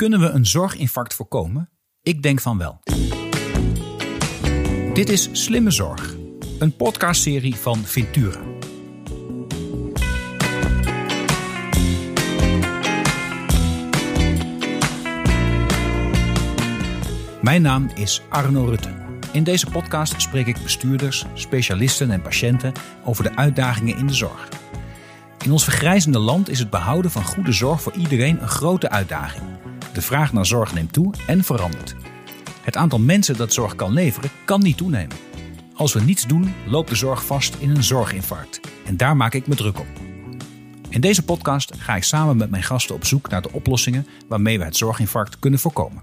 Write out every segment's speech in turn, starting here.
Kunnen we een zorginfarct voorkomen? Ik denk van wel. Dit is Slimme Zorg, een podcastserie van Ventura. Mijn naam is Arno Rutte. In deze podcast spreek ik bestuurders, specialisten en patiënten over de uitdagingen in de zorg. In ons vergrijzende land is het behouden van goede zorg voor iedereen een grote uitdaging. De vraag naar zorg neemt toe en verandert. Het aantal mensen dat zorg kan leveren kan niet toenemen. Als we niets doen, loopt de zorg vast in een zorginfarct. En daar maak ik me druk op. In deze podcast ga ik samen met mijn gasten op zoek naar de oplossingen waarmee we het zorginfarct kunnen voorkomen.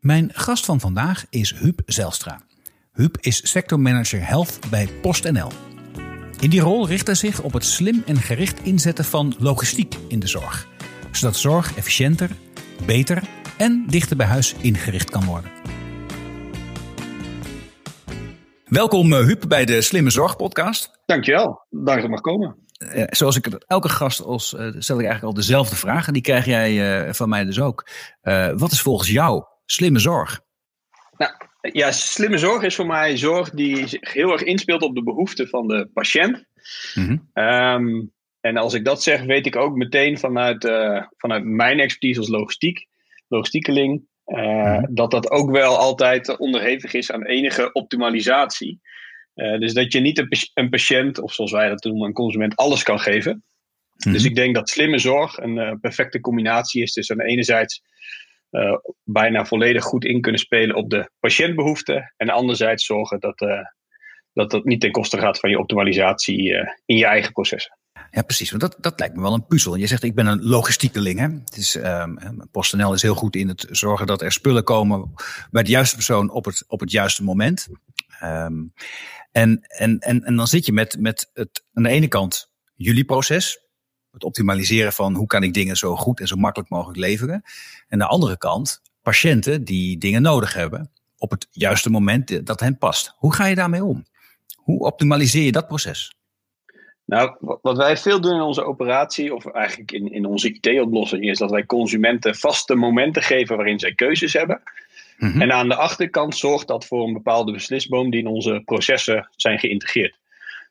Mijn gast van vandaag is Huub Zelstra. Huub is sectormanager Health bij PostNL. In die rol richt hij zich op het slim en gericht inzetten van logistiek in de zorg, zodat zorg efficiënter, beter en dichter bij huis ingericht kan worden. Welkom uh, Huub bij de Slimme Zorg podcast. Dankjewel, dank dat mag komen. Uh, zoals ik elke gast als, uh, stel ik eigenlijk al dezelfde vraag en die krijg jij van mij dus ook. wat is volgens jou slimme zorg? Nou, ja, slimme zorg is voor mij zorg die zich heel erg inspeelt op de behoeften van de patiënt. Mm um, en als ik dat zeg, weet ik ook meteen vanuit, uh, vanuit mijn expertise als logistiek, logistiekeling, uh, mm dat dat ook wel altijd onderhevig is aan enige optimalisatie. Uh, dus dat je niet een, een, patiënt, of zoals wij dat noemen, een consument, alles kan geven. Mm Dus ik denk dat slimme zorg een perfecte combinatie is tussen enerzijds uh, bijna volledig goed in kunnen spelen op de patiëntbehoeften. En anderzijds zorgen dat, dat dat niet ten koste gaat van je optimalisatie in je eigen processen. Ja, precies. Want dat, dat lijkt me wel een puzzel. Je zegt, ik ben een logistiekeling. Hè? Het is, um, PostNL is heel goed in het zorgen dat er spullen komen bij de juiste persoon op het, op het juiste moment. Um, en, en, en, en dan zit je met, met het, aan de ene kant jullie proces, het optimaliseren van hoe kan ik dingen zo goed en zo makkelijk mogelijk leveren. En aan de andere kant patiënten die dingen nodig hebben op het juiste moment dat hen past. Hoe ga je daarmee om? Hoe optimaliseer je dat proces? Nou, wat wij veel doen in onze operatie, of eigenlijk in, in onze IT-oplossing, is dat wij consumenten vaste momenten geven waarin zij keuzes hebben. Mm -hmm. En aan de achterkant zorgt dat voor een bepaalde beslisboom die in onze processen zijn geïntegreerd.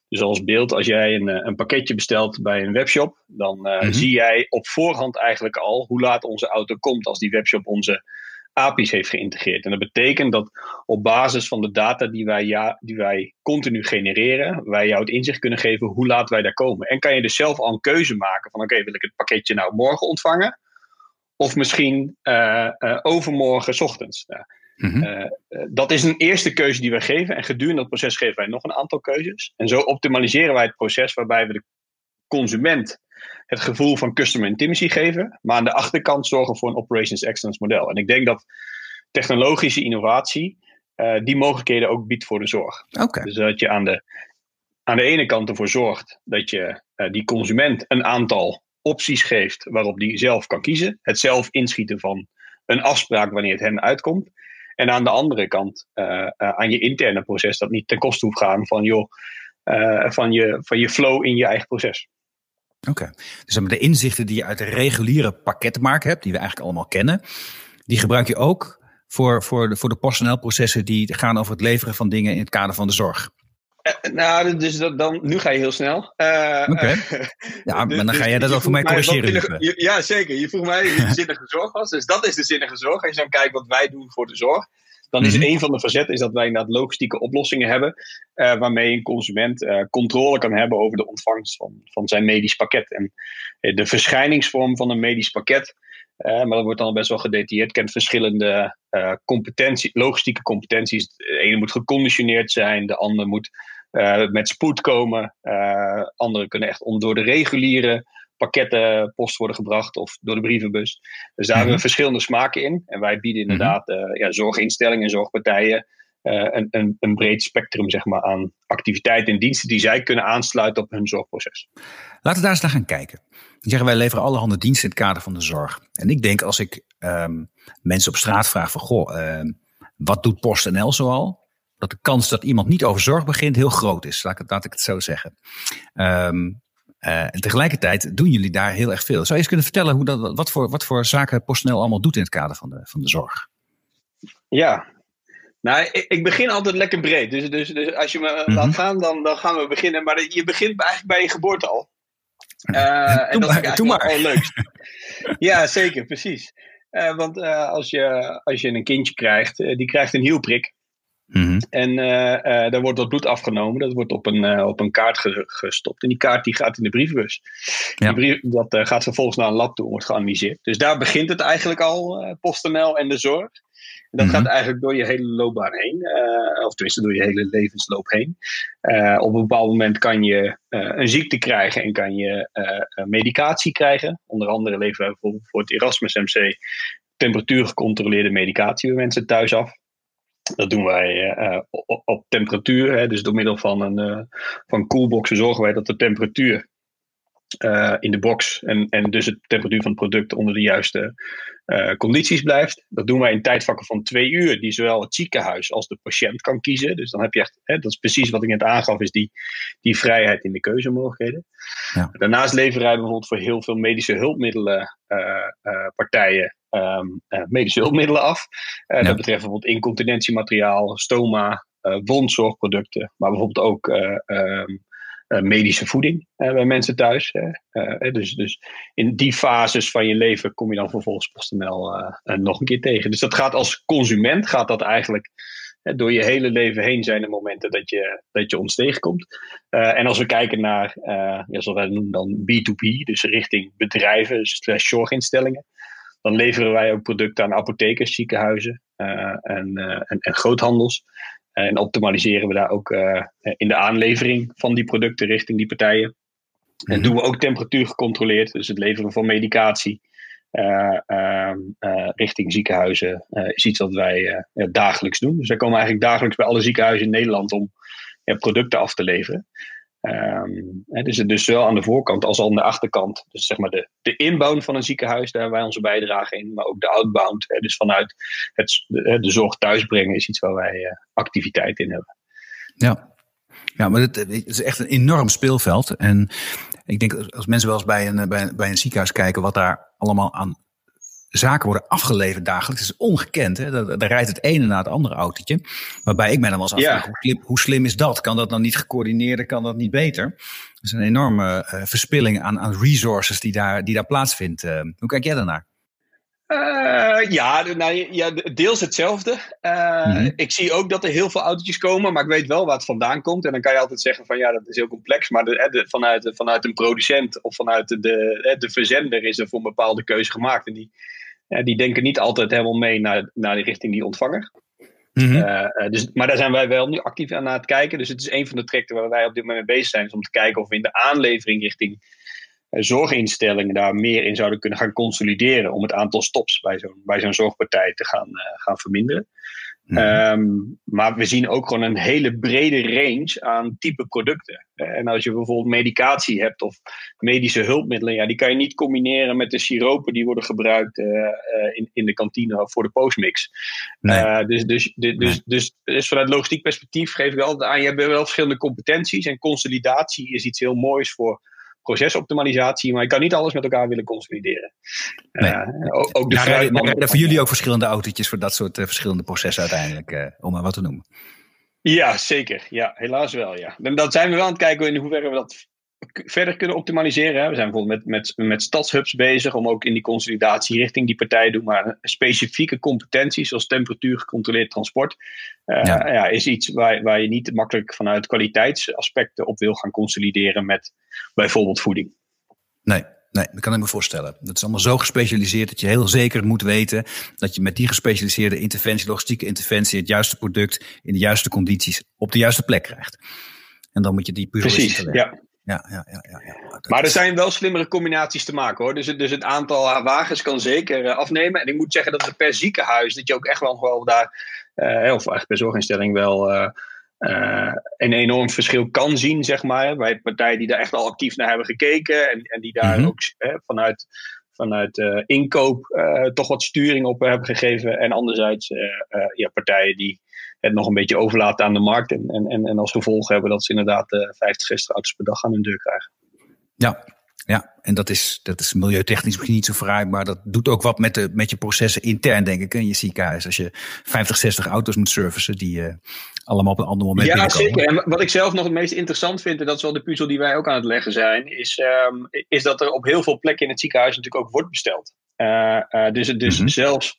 Dus als beeld, als jij een, eh, een pakketje bestelt bij een webshop, dan uh, mm-hmm. zie jij op voorhand eigenlijk al hoe laat onze auto komt als die webshop onze API's heeft geïntegreerd. En dat betekent dat op basis van de data die wij, ja, die wij continu genereren, wij jou het inzicht kunnen geven hoe laat wij daar komen. En kan je dus zelf al een keuze maken van oké, okay, wil ik het pakketje nou morgen ontvangen? Of misschien uh, uh, overmorgen ochtends. Mm-hmm. Uh, dat is een eerste keuze die wij geven. En gedurende dat proces geven wij nog een aantal keuzes. En zo optimaliseren wij het proces waarbij we de consument het gevoel van customer intimacy geven. Maar aan de achterkant zorgen voor een operations excellence model. En ik denk dat technologische innovatie uh, die mogelijkheden ook biedt voor de zorg. Okay. Dus dat je aan de, aan de ene kant ervoor zorgt dat je uh, die consument een aantal opties geeft waarop die zelf kan kiezen. Het zelf inschieten van een afspraak wanneer het hem uitkomt. En aan de andere kant uh, uh, aan je interne proces dat niet ten koste hoeft gaan van, joh, van, je, van je flow in je eigen proces. Oké, okay. dus de inzichten die je uit de reguliere pakketmarkt hebt, die we eigenlijk allemaal kennen, die gebruik je ook voor, voor de, voor de PostNL-processen die gaan over het leveren van dingen in het kader van de zorg. Uh, nou, dus dat, dan, nu ga je heel snel. Uh, Oké. Okay. Ja, maar dan dus, ga jij dat ook voor mij corrigeren. Je, ja, zeker. Je vroeg mij wie de zinnige zorg was. Dus dat is de zinnige zorg. Als je dan kijkt wat wij doen voor de zorg. Dan is mm -hmm. een van de facetten is dat wij inderdaad logistieke oplossingen hebben. Uh, waarmee een consument controle kan hebben over de ontvangst van, van zijn medisch pakket. En de verschijningsvorm van een medisch pakket. maar dat wordt dan best wel gedetailleerd. Kent verschillende competenties, logistieke competenties. De ene moet geconditioneerd zijn. De andere moet met spoed komen. Anderen kunnen echt om door de reguliere pakketten post worden gebracht of door de brievenbus. Dus daar mm-hmm. hebben we verschillende smaken in. En wij bieden inderdaad uh, ja, zorginstellingen en zorgpartijen een, een, een, breed spectrum zeg maar, aan activiteiten en diensten die zij kunnen aansluiten op hun zorgproces. Laten we daar eens naar gaan kijken. Die zeggen wij leveren allerhande diensten in het kader van de zorg. En ik denk als ik um, mensen op straat vraag van goh, wat doet PostNL zoal? dat de kans dat iemand niet over zorg begint heel groot is. Laat ik laat ik het zo zeggen. Um, en tegelijkertijd doen jullie daar heel erg veel. Zou je eens kunnen vertellen hoe dat, wat, voor, wat voor zaken PostNL allemaal doet in het kader van de, van de zorg? Ja, nou, ik, ik, begin altijd lekker breed. Dus, dus, dus als je me laat mhm. gaan, dan, dan gaan we beginnen. Maar je begint eigenlijk bij je geboorte al. Uh, en dat is maar. Al leuk. ja, zeker, precies. Uh, want uh, als, je, als je een kindje krijgt, die krijgt een hielprik. Mm En daar wordt wat bloed afgenomen. Dat wordt op een, op een kaart gestopt. En die kaart die gaat in de brievenbus. Die brief, dat gaat vervolgens naar een lab toe, wordt geanalyseerd. Dus daar begint het eigenlijk al, PostNL en de zorg dat gaat mhm. eigenlijk door je hele loopbaan heen. Of tenminste door je hele levensloop heen. Op een bepaald moment kan je een ziekte krijgen en kan je medicatie krijgen. Onder andere leveren wij bijvoorbeeld voor het Erasmus MC temperatuurgecontroleerde medicatie bij mensen thuis af. Dat doen wij op, op, temperatuur. Hè, dus door middel van een van koelboxen zorgen wij dat de temperatuur uh, in de box en, en dus de temperatuur van het product onder de juiste uh, condities blijft. Dat doen wij in tijdvakken van twee uur, die zowel het ziekenhuis als de patiënt kan kiezen. Dus dan heb je echt, hè, dat is precies wat ik net aangaf, is die, die vrijheid in de keuzemogelijkheden. Ja. Daarnaast leveren wij bijvoorbeeld voor heel veel medische hulpmiddelen uh, partijen um, medische hulpmiddelen af. Ja. Dat betreft bijvoorbeeld incontinentiemateriaal, stoma, wondzorgproducten, maar bijvoorbeeld ook um, eh, medische voeding uh, bij mensen thuis. Uh, dus, dus in die fases van je leven kom je dan vervolgens PostNL nog een keer tegen. Dus dat gaat als consument, gaat dat eigenlijk door je hele leven heen zijn er momenten dat je, dat je ons tegenkomt. en als we kijken naar, ja, zoals noemen dan B2B, dus richting bedrijven slash zorginstellingen. Dan leveren wij ook producten aan apothekers, ziekenhuizen en, en, en groothandels. En optimaliseren we daar ook uh, in de aanlevering van die producten richting die partijen. En mhm. doen we ook temperatuur gecontroleerd, dus het leveren van medicatie uh, uh, richting ziekenhuizen is iets wat wij dagelijks doen. Dus wij komen eigenlijk dagelijks bij alle ziekenhuizen in Nederland om producten af te leveren. Um, dus, dus zowel aan de voorkant als aan de achterkant. Dus zeg maar de, de inbound van een ziekenhuis, daar hebben wij onze bijdrage in. Maar ook de outbound, dus vanuit het, de, de zorg thuisbrengen, is iets waar wij uh, activiteit in hebben. Ja. Ja, maar het, het, is echt een enorm speelveld. En ik denk als mensen wel eens bij een, bij, bij een ziekenhuis kijken wat daar allemaal aan zaken worden afgeleverd dagelijks. Dat is ongekend. Hè? Daar, rijdt het ene na het andere autootje. Waarbij ik mij dan wel eens afvraag, hoe, slim, hoe, slim, is dat? Kan dat dan niet gecoördineerd? Kan dat niet beter? Dat is een enorme uh, verspilling aan, aan resources die daar, die daar plaatsvindt. Uh, hoe kijk jij daarnaar? Uh, ja, nou, ja, deels hetzelfde. Uh, mm -hmm. Ik zie ook dat er heel veel autootjes komen, maar ik weet wel waar het vandaan komt. En dan kan je altijd zeggen van ja, dat is heel complex. Maar de, de, vanuit, vanuit een producent of vanuit de, de verzender is er voor een bepaalde keuze gemaakt. En die, die denken niet altijd helemaal mee naar, naar de richting die ontvanger. Mm dus, maar daar zijn wij wel nu actief aan, aan het kijken. Dus het is een van de trajecten waar wij op dit moment mee bezig zijn. om te kijken of we in de aanlevering richting uh, zorginstellingen daar meer in zouden kunnen gaan consolideren. Om het aantal stops bij zo'n bij zo'n zorgpartij te gaan, uh, gaan verminderen. Mhm. Ehm, maar we zien ook gewoon een hele brede range aan type producten. En als je bijvoorbeeld medicatie hebt of medische hulpmiddelen, ja, die kan je niet combineren met de siropen die worden gebruikt uh, in, in de kantine voor de postmix. Nee. Uh, dus, dus, dus, dus, dus, dus, vanuit logistiek perspectief geef ik altijd aan, je hebt wel verschillende competenties en consolidatie is iets heel moois voor procesoptimalisatie, maar je kan niet alles met elkaar willen consolideren. Nee. Uh, ook, de ja, voor jullie ook verschillende autootjes voor dat soort uh, verschillende processen uiteindelijk, uh, om maar wat te noemen. Ja, zeker. Ja, helaas wel. Ja. En dat zijn we wel aan het kijken in hoeverre we dat verder kunnen optimaliseren. We zijn bijvoorbeeld met, met, met stadshubs bezig om ook in die consolidatie richting die partij te doen. Maar specifieke competenties zoals temperatuur gecontroleerd transport uh, ja. ja. is iets waar, waar je niet makkelijk vanuit kwaliteitsaspecten op wil gaan consolideren met bijvoorbeeld voeding. Nee, Nee, dat kan ik me voorstellen. Dat is allemaal zo gespecialiseerd dat je heel zeker moet weten dat je met die gespecialiseerde interventie, logistieke interventie, het juiste product in de juiste condities op de juiste plek krijgt. En dan moet je die puzzel Precies, ja ja, ja, ja, ja, ja. Maar er zijn wel slimmere combinaties te maken hoor. Dus, het, dus het aantal wagens kan zeker uh, afnemen. En ik moet zeggen dat er per ziekenhuis, dat je ook echt wel, wel daar, uh, of eigenlijk per zorginstelling wel uh, een enorm verschil kan zien, zeg maar. Bij partijen die daar echt al actief naar hebben gekeken en, en die daar mm -hmm. ook vanuit, vanuit inkoop toch wat sturing op hebben gegeven. En anderzijds ja, partijen die het nog een beetje overlaten aan de markt. En, en, en als gevolg hebben dat ze inderdaad uh, 50, 60 auto's per dag aan hun deur krijgen. Ja, ja, en dat is, dat is milieutechnisch misschien niet zo fraai, maar dat doet ook wat met, de, met je processen intern, denk ik, in je ziekenhuis. Als je 50, 60 auto's moet servicen die uh, allemaal op een ander moment Ja, zeker. En wat ik zelf nog het meest interessant vind, en dat is wel de puzzel die wij ook aan het leggen zijn, is, um, is dat er op heel veel plekken in het ziekenhuis natuurlijk ook wordt besteld. Uh, uh, dus dus mm -hmm. zelfs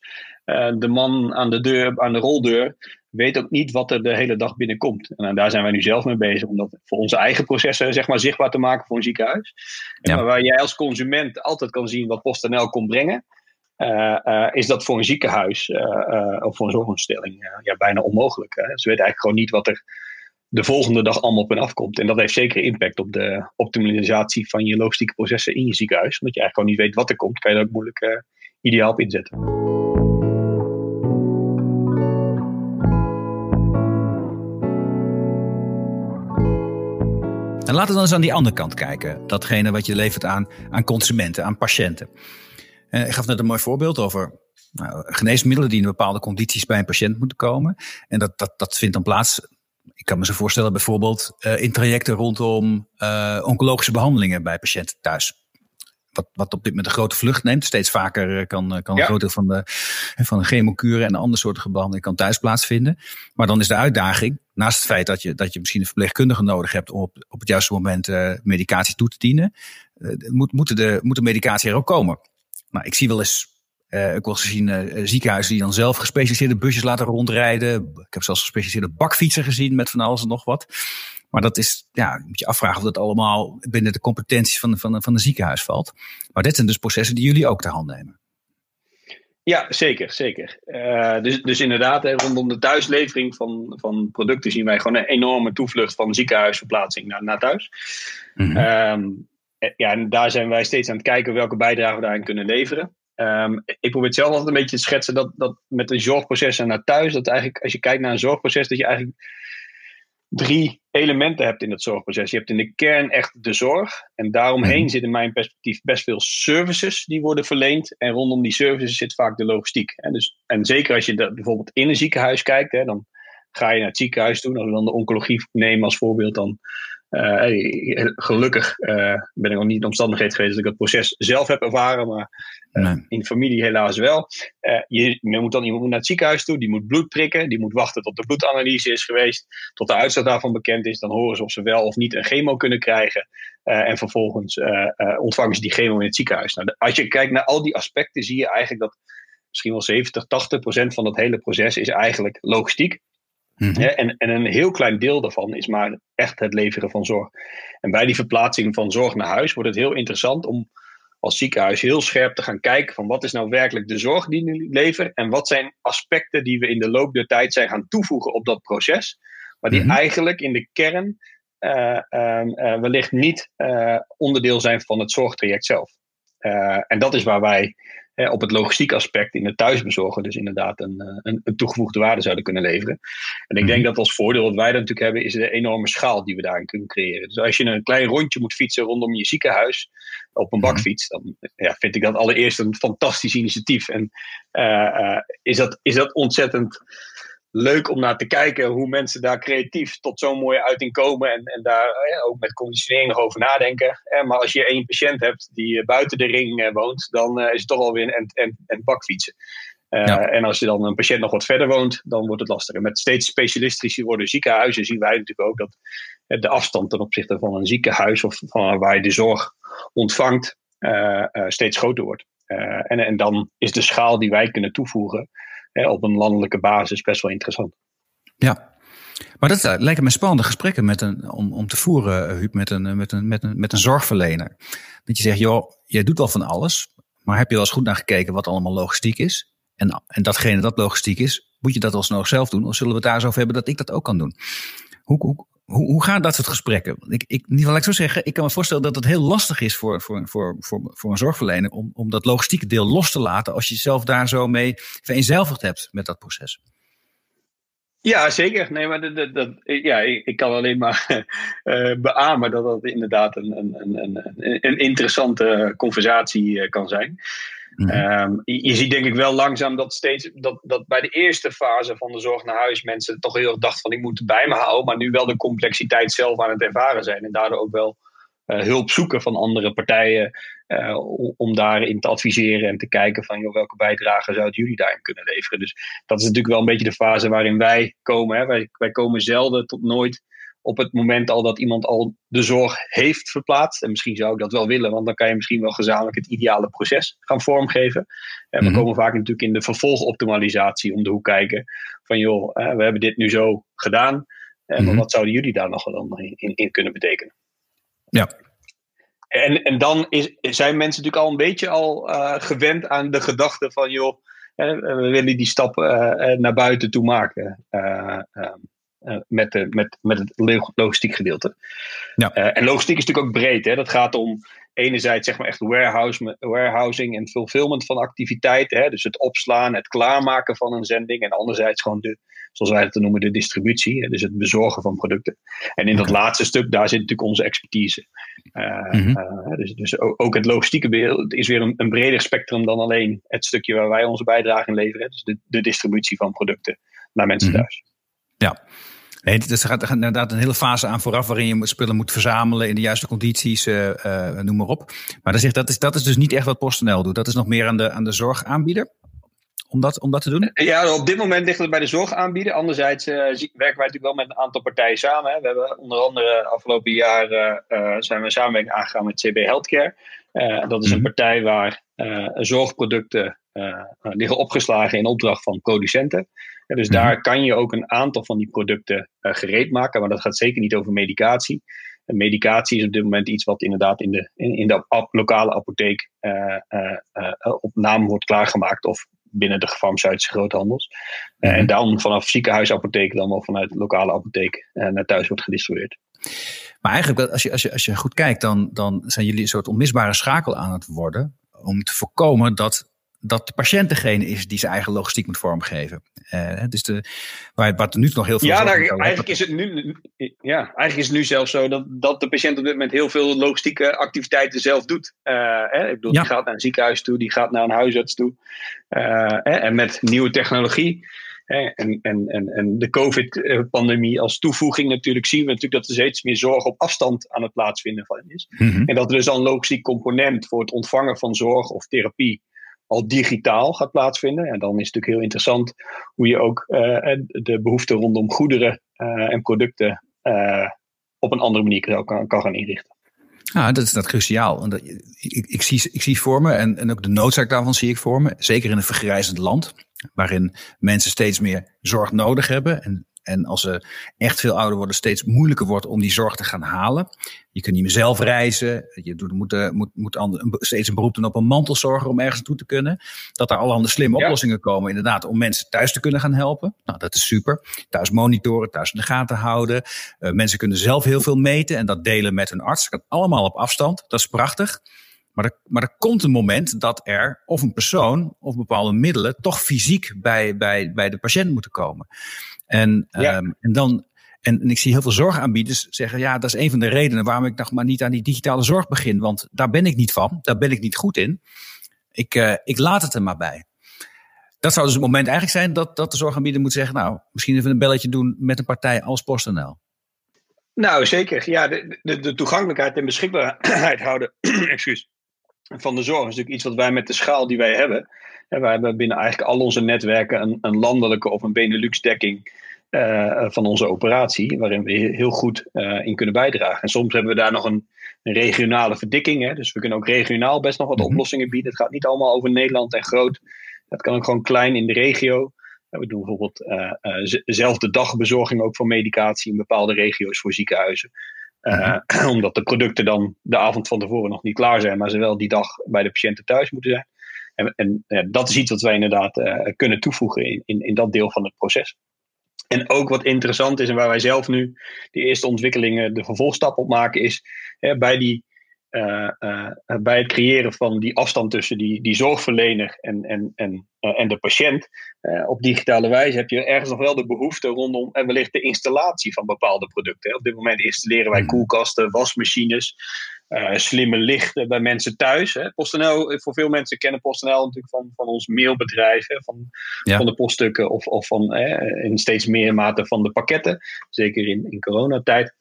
de man aan de deur, aan de roldeur, weet ook niet wat er de hele dag binnenkomt. En daar zijn wij nu zelf mee bezig om dat voor onze eigen processen zeg maar, zichtbaar te maken voor een ziekenhuis. Ja. Maar waar jij als consument altijd kan zien wat PostNL komt brengen, uh, uh, is dat voor een ziekenhuis uh, of voor een zorginstelling ja, bijna onmogelijk. Hè? Ze weten eigenlijk gewoon niet wat er de volgende dag allemaal op en afkomt. En dat heeft zeker impact op de optimalisatie van je logistieke processen in je ziekenhuis. Omdat je eigenlijk gewoon niet weet wat er komt, kan je daar ook moeilijk ideaal op inzetten. En laten we dan eens aan die andere kant kijken. Datgene wat je levert aan, aan consumenten, aan patiënten. Uh, ik gaf net een mooi voorbeeld over nou, geneesmiddelen die in bepaalde condities bij een patiënt moeten komen. En dat, dat, dat vindt dan plaats. Ik kan me zo voorstellen, bijvoorbeeld uh, in trajecten rondom uh, oncologische behandelingen bij patiënten thuis wat, wat op dit moment een grote vlucht neemt. Steeds vaker kan, kan ja. een groot deel van de, van de chemokuren en andere soorten behandeling kan thuis plaatsvinden. Maar dan is de uitdaging, naast het feit dat je, dat je misschien een verpleegkundige nodig hebt om op, op het juiste moment uh, medicatie toe te dienen, uh, moet, moeten de, moet de medicatie er ook komen. Nou, ik zie wel eens uh, ik wel gezien uh, ziekenhuizen die dan zelf gespecialiseerde busjes laten rondrijden. Ik heb zelfs gespecialiseerde bakfietsen gezien met van alles en nog wat. Maar dat is, ja, moet je afvragen of dat allemaal binnen de competenties van, van, van een ziekenhuis valt. Maar dit zijn dus processen die jullie ook ter hand nemen. Ja, zeker, zeker. Uh, dus, dus inderdaad, hè, rondom de thuislevering van, van producten zien wij gewoon een enorme toevlucht van ziekenhuisverplaatsing naar, naar thuis. Mm -hmm. um, ja, en daar zijn wij steeds aan het kijken welke bijdrage we daarin kunnen leveren. Um, ik probeer het zelf altijd een beetje te schetsen dat, dat met een zorgproces naar thuis, dat eigenlijk als je kijkt naar een zorgproces, dat je eigenlijk drie elementen hebt in het zorgproces. Je hebt in de kern echt de zorg. En daaromheen mm. zit in mijn perspectief best veel services die worden verleend. En rondom die services zit vaak de logistiek. En, dus, en zeker als je dat bijvoorbeeld in een ziekenhuis kijkt, hè, dan ga je naar het ziekenhuis toe. Als we dan de oncologie nemen als voorbeeld, dan uh, gelukkig uh, ben ik nog niet in de omstandigheid geweest dat ik het proces zelf heb ervaren, maar uh, nee. in familie helaas wel. je, je, moet dan iemand naar het ziekenhuis toe, die moet bloed prikken, die moet wachten tot de bloedanalyse is geweest, tot de uitslag daarvan bekend is. Dan horen ze of ze wel of niet een chemo kunnen krijgen. en vervolgens ontvangen ze die chemo in het ziekenhuis. Nou, als je kijkt naar al die aspecten, zie je eigenlijk dat misschien wel 70, 80 procent van dat hele proces is eigenlijk logistiek. Mm-hmm. Ja, en, en een heel klein deel daarvan is maar echt het leveren van zorg. En bij die verplaatsing van zorg naar huis wordt het heel interessant om als ziekenhuis heel scherp te gaan kijken van wat is nou werkelijk de zorg die nu leveren en wat zijn aspecten die we in de loop der tijd zijn gaan toevoegen op dat proces, maar die mm-hmm. eigenlijk in de kern uh, uh, wellicht niet uh, onderdeel zijn van het zorgtraject zelf. En dat is waar wij op het logistiek aspect in het thuisbezorgen dus inderdaad een, eh, een, een, toegevoegde waarde zouden kunnen leveren. En ik denk mhm. dat als voordeel wat wij dan natuurlijk hebben, is de enorme schaal die we daarin kunnen creëren. Dus als je een klein rondje moet fietsen rondom je ziekenhuis op een mhm. bakfiets, dan ja, vind ik dat allereerst een fantastisch initiatief. En uh, uh, is, dat, is dat ontzettend leuk om naar te kijken hoe mensen daar creatief tot zo'n mooie uiting komen. En, en daar ja, ook met conditionering nog over nadenken. maar als je één patiënt hebt die buiten de ring woont, dan is het toch alweer een, een, een bakfietsen. Uh, ja. En als je dan een patiënt nog wat verder woont, dan wordt het lastiger. Met steeds specialistischer worden ziekenhuizen zien wij natuurlijk ook dat de afstand ten opzichte van een ziekenhuis of van waar je de zorg ontvangt uh, uh, steeds groter wordt. en, en dan is de schaal die wij kunnen toevoegen op een landelijke basis best wel interessant. Ja, maar dat uh, lijken me spannende gesprekken met een, om, om te voeren, uh, Huub, met een, met, een, met, een, met een zorgverlener. Dat je zegt, joh, jij doet al van alles, maar heb je wel eens goed naar gekeken wat allemaal logistiek is? En, en datgene dat logistiek is, moet je dat alsnog zelf doen? Of zullen we het daar zo over hebben dat ik dat ook kan doen? Hoe, hoe, hoe, hoe gaan dat soort gesprekken? Ik, ik, niet ik zo zeggen, ik kan me voorstellen dat het heel lastig is voor, voor, voor, voor, voor een zorgverlener om, om dat logistieke deel los te laten als je zelf daar zo mee vereenzelvigd hebt met dat proces. Ja, zeker. Nee, maar dat, dat, ja, ik, kan alleen maar uh, beamen dat dat inderdaad een, een, een, een interessante conversatie uh, kan zijn. -hmm. um, je, ziet denk ik wel langzaam dat steeds dat, dat bij de eerste fase van de zorg naar huis mensen toch heel erg dachten van ik moet het bij me houden, maar nu wel de complexiteit zelf aan het ervaren zijn en daardoor ook wel hulp zoeken van andere partijen om daarin te adviseren en te kijken van joh, welke bijdrage zouden jullie daarin kunnen leveren. Dus dat is natuurlijk wel een beetje de fase waarin wij komen. Hè. Wij, wij komen zelden tot nooit op het moment al dat iemand al de zorg heeft verplaatst. En misschien zou ik dat wel willen, want dan kan je misschien wel gezamenlijk het ideale proces gaan vormgeven. En we mhm. komen vaak natuurlijk in de vervolgoptimalisatie om de hoek kijken. Van joh, we hebben dit nu zo gedaan. En mhm. wat zouden jullie daar nog dan in, in kunnen betekenen? Ja, en, en dan is, zijn mensen natuurlijk al een beetje al uh, gewend aan de gedachte van, joh, we willen die stap uh, naar buiten toe maken. Uh, uh, met, de, met, met het logistiek gedeelte. Ja. Uh, en logistiek is natuurlijk ook breed. Hè? Dat gaat om enerzijds zeg maar echt warehouse, warehousing en fulfillment van activiteiten. Hè? Dus het opslaan, het klaarmaken van een zending. En anderzijds gewoon de, zoals wij het noemen, de distributie. Hè? Dus het bezorgen van producten. En in dat laatste stuk, daar zit natuurlijk onze expertise. Uh, mm-hmm. dus dus ook, het logistieke beeld is weer een, een, breder spectrum dan alleen het stukje waar wij onze bijdrage in leveren. Dus de, de distributie van producten naar mensen mm-hmm. thuis. Ja, Nee, er gaat, inderdaad een hele fase aan vooraf waarin je spullen moet verzamelen in de juiste condities, uh, uh, noem maar op. Maar dan zegt, dat, is, dat is dus niet echt wat PostNL doet. Dat is nog meer aan de, aan de zorgaanbieder om dat, om dat te doen? Ja, op dit moment ligt het bij de zorgaanbieder. Anderzijds uh, werken wij natuurlijk wel met een aantal partijen samen. Hè. We hebben onder andere afgelopen jaar zijn we samenwerking aangegaan met CB Healthcare. Dat is een mhm. partij waar zorgproducten liggen opgeslagen in opdracht van producenten dus mhm. daar kan je ook een aantal van die producten uh, gereed maken, maar dat gaat zeker niet over medicatie. En medicatie is op dit moment iets wat inderdaad in de, in, in de lokale apotheek uh, uh, op naam wordt klaargemaakt of binnen de farmaceutische groothandels. Mhm. En dan vanaf ziekenhuisapotheek dan wel vanuit de lokale apotheek naar thuis wordt gedistribueerd. Maar eigenlijk, als je, als je, als je goed kijkt, dan, dan zijn jullie een soort onmisbare schakel aan het worden om te voorkomen dat dat de patiënt degene is die zijn eigen logistiek moet vormgeven. Uh, dus de, waar, wat nu nog heel veel. Ja, eigenlijk, is het nu, ja, eigenlijk is het nu zelfs zo dat, dat de patiënt op dit moment heel veel logistieke activiteiten zelf doet. Uh, hè? Ik bedoel, die gaat naar een ziekenhuis toe, die gaat naar een huisarts toe. Uh, en met nieuwe technologie. En, en, en, en de COVID-pandemie als toevoeging natuurlijk zien we natuurlijk dat er steeds meer zorg op afstand aan het plaatsvinden van is. Mhm. En dat er dus al een logistiek component voor het ontvangen van zorg of therapie al digitaal gaat plaatsvinden. En dan is het natuurlijk heel interessant hoe je ook uh, de behoefte rondom goederen uh, en producten uh, op een andere manier kan, kan gaan inrichten. Ja, dat is dat cruciaal. Dat, ik, ik, zie, ik zie voor me, en, en ook de noodzaak daarvan zie ik voor me, zeker in een vergrijzend land, waarin mensen steeds meer zorg nodig hebben en en als ze echt veel ouder worden, steeds moeilijker wordt om die zorg te gaan halen. Je kunt niet meer zelf reizen. Je doet, moet, eh, moet, moet steeds een beroep doen op een mantelzorger om ergens naartoe te kunnen. Dat er allerhande slimme oplossingen komen, inderdaad, om mensen thuis te kunnen gaan helpen. Nou, dat is super. Thuis monitoren, thuis in de gaten houden. Uh, mensen kunnen zelf heel veel meten en dat delen met hun arts. Dat kan allemaal op afstand. Dat is prachtig. Maar er, maar er komt een moment dat er of een persoon of bepaalde middelen toch fysiek bij, bij, bij de patiënt moeten komen. En, ehm, en dan. En, en, ik zie heel veel zorgaanbieders zeggen: ja, dat is een van de redenen waarom ik nog maar niet aan die digitale zorg begin. Want daar ben ik niet van, daar ben ik niet goed in. Ik, uh, ik laat het er maar bij. Dat zou dus het moment eigenlijk zijn dat, dat de zorgaanbieder moet zeggen: Nou, misschien even een belletje doen met een partij als PostNL. Nou, zeker. Ja, de, de, de toegankelijkheid en beschikbaarheid houden excuus, van de zorg is natuurlijk iets wat wij met de schaal die wij hebben. En wij hebben binnen eigenlijk al onze netwerken een, een landelijke of een Benelux-dekking uh, van onze operatie, waarin we heel goed uh, in kunnen bijdragen. En soms hebben we daar nog een, een regionale verdikking. Hè? Dus we kunnen ook regionaal best nog wat mhm. oplossingen bieden. Het gaat niet allemaal over Nederland en groot. Het kan ook gewoon klein in de regio. We doen bijvoorbeeld uh, zelf de dagbezorging ook van medicatie in bepaalde regio's voor ziekenhuizen. Uh, omdat de producten dan de avond van tevoren nog niet klaar zijn, maar ze wel die dag bij de patiënten thuis moeten zijn. En, en ja, dat is iets wat wij inderdaad uh, kunnen toevoegen in, in, in dat deel van het proces. En ook wat interessant is en waar wij zelf nu de eerste ontwikkelingen, de vervolgstap op maken, is hè, bij die uh, uh, bij het creëren van die afstand tussen die, die zorgverlener en, en, en, uh, en de patiënt op digitale wijze heb je ergens nog wel de behoefte rondom en wellicht de installatie van bepaalde producten. Op dit moment installeren wij hmm. koelkasten, wasmachines, slimme lichten bij mensen thuis. Hè. PostNL, voor veel mensen kennen PostNL natuurlijk van, van ons mailbedrijf, hè, van, ja. van de poststukken of, of van in steeds meer mate van de pakketten, zeker in, in coronatijd.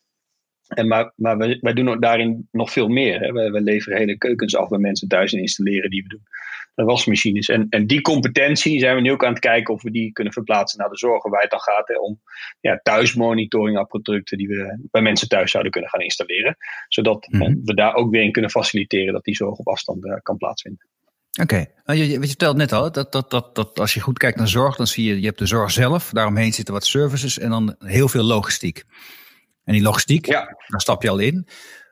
En maar maar wij, wij doen daarin nog veel meer. Hè. We, we leveren hele keukens af bij mensen thuis en installeren die we doen. De wasmachines. En, en die competentie zijn we nu ook aan het kijken of we die kunnen verplaatsen naar de zorg. Waar het dan gaat hè, om ja, thuismonitoringapparatuiten die we bij mensen thuis zouden kunnen gaan installeren. Zodat mm we daar ook weer in kunnen faciliteren dat die zorg op afstand uh, kan plaatsvinden. Oké, nou, je, je vertelt net al dat, dat, dat, dat als je goed kijkt naar zorg, dan zie je, je hebt de zorg zelf, daaromheen zitten wat services en dan heel veel logistiek. En die logistiek, ja. daar stap je al in.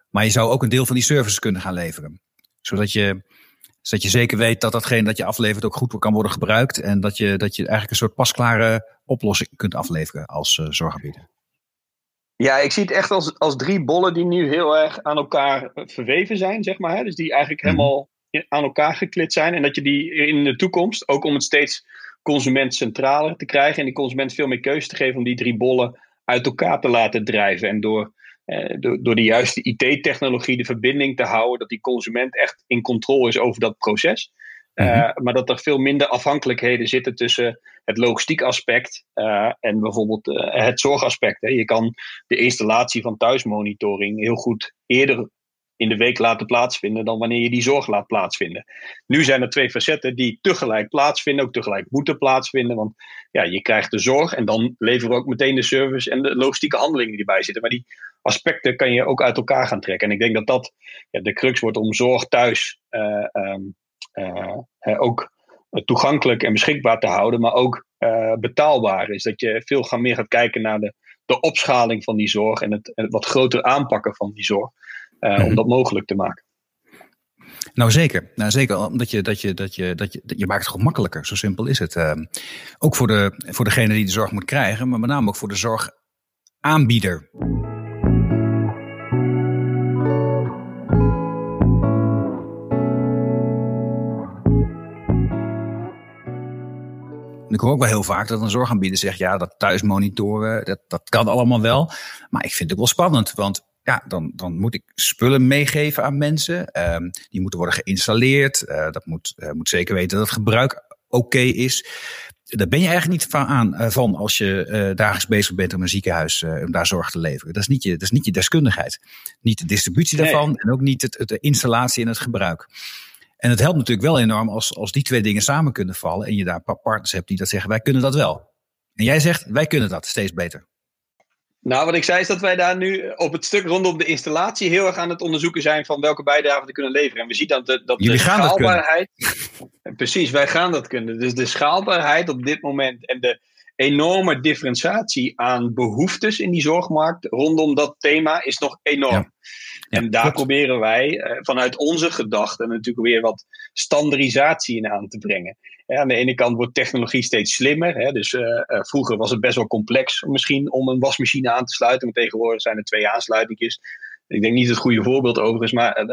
Maar je zou ook een deel van die services kunnen gaan leveren. Zodat je, zodat je zeker weet dat datgene dat je aflevert ook goed kan worden gebruikt. En dat je, dat je eigenlijk een soort pasklare oplossing kunt afleveren als uh, zorgaanbieder. Ja, ik zie het echt als, als drie bollen die nu heel erg aan elkaar verweven zijn, zeg maar. Hè? Dus die eigenlijk mhm. helemaal aan elkaar geklit zijn. En dat je die in de toekomst, ook om het steeds consument centraler te krijgen en die consument veel meer keuze te geven om die drie bollen uit elkaar te laten drijven. En door, eh, door, door de juiste IT-technologie de verbinding te houden, dat die consument echt in controle is over dat proces. Uh, Maar dat er veel minder afhankelijkheden zitten tussen het logistiek aspect uh, en bijvoorbeeld uh, het zorgaspect. Hè. Je kan de installatie van thuismonitoring heel goed eerder in de week laten plaatsvinden dan wanneer je die zorg laat plaatsvinden. Nu zijn er twee facetten die tegelijk plaatsvinden, ook tegelijk moeten plaatsvinden. Want ja, je krijgt de zorg en dan leveren we ook meteen de service en de logistieke handelingen die erbij zitten. Maar die aspecten kan je ook uit elkaar gaan trekken. En ik denk dat dat ja, de crux wordt om zorg thuis uh, um, uh, ook toegankelijk en beschikbaar te houden, maar ook betaalbaar is. Dat je veel gaan meer gaat kijken naar de, de opschaling van die zorg en het, het wat groter aanpakken van die zorg. Uh, om mhm. dat mogelijk te maken. Nou zeker, nou zeker, omdat je, dat je, dat je, dat je, je maakt het gewoon makkelijker, zo simpel is het. Uh, ook voor, de, voor degene die de zorg moet krijgen, maar met name ook voor de zorgaanbieder. ik hoor ook wel heel vaak dat een zorgaanbieder zegt: ja, dat thuismonitoren, dat, dat kan allemaal wel. Maar ik vind het wel spannend, want ja, dan, dan moet ik spullen meegeven aan mensen. Um, die moeten worden geïnstalleerd. Uh, dat moet, uh, moet zeker weten dat het gebruik oké is. Daar ben je eigenlijk niet van, aan, uh, van als je dagelijks bezig bent om een ziekenhuis om daar zorg te leveren. Dat is niet je, dat is niet je deskundigheid. Niet de distributie daarvan en ook niet het, het, de installatie en het gebruik. En het helpt natuurlijk wel enorm als, als die twee dingen samen kunnen vallen en je daar partners hebt die dat zeggen, wij kunnen dat wel. En jij zegt, wij kunnen dat steeds beter. Nou, wat ik zei is dat wij daar nu op het stuk rondom de installatie heel erg aan het onderzoeken zijn van welke bijdrage we kunnen leveren. En we zien dat de, dat Jullie de gaan schaalbaarheid. Dat precies, wij gaan dat kunnen. Dus de schaalbaarheid op dit moment en de enorme differentiatie aan behoeftes in die zorgmarkt rondom dat thema is nog enorm. en daar proberen wij uh, vanuit onze gedachten natuurlijk weer wat standaardisatie in aan te brengen aan de ene kant wordt technologie steeds slimmer. Hè, dus uh, uh, vroeger was het best wel complex misschien om een wasmachine aan te sluiten. Maar tegenwoordig zijn er twee aansluitingjes. Ik denk niet het goede voorbeeld overigens, maar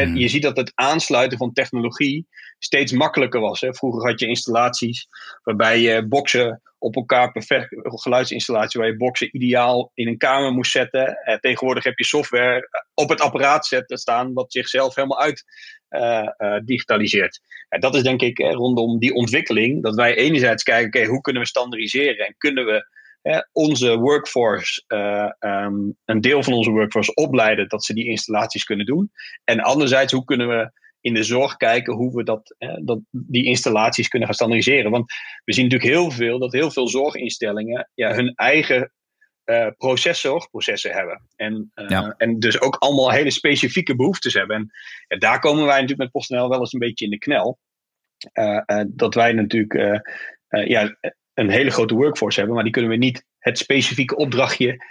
uh, je ziet dat het aansluiten van technologie steeds makkelijker was. Hè. Vroeger had je installaties waarbij je boxen op elkaar perfect, geluidsinstallatie waar je boxen ideaal in een kamer moest zetten. tegenwoordig heb je software op het apparaat zetten staan wat zichzelf helemaal uit uh, uh, digitaliseert. En dat is denk ik eh, rondom die ontwikkeling, dat wij enerzijds kijken, okay, hoe kunnen we standaardiseren en kunnen we onze workforce, um, een deel van onze workforce opleiden dat ze die installaties kunnen doen. En anderzijds, hoe kunnen we in de zorg kijken hoe we dat, dat, die installaties kunnen gaan standaardiseren. Want we zien natuurlijk heel veel dat heel veel zorginstellingen ja, hun eigen uh, proceszorgprocessen hebben. En, uh, en dus ook allemaal hele specifieke behoeftes hebben. En ja, daar komen wij natuurlijk met PostNL wel eens een beetje in de knel. Uh, dat wij natuurlijk ja, een hele grote workforce hebben, maar die kunnen we niet het specifieke opdrachtje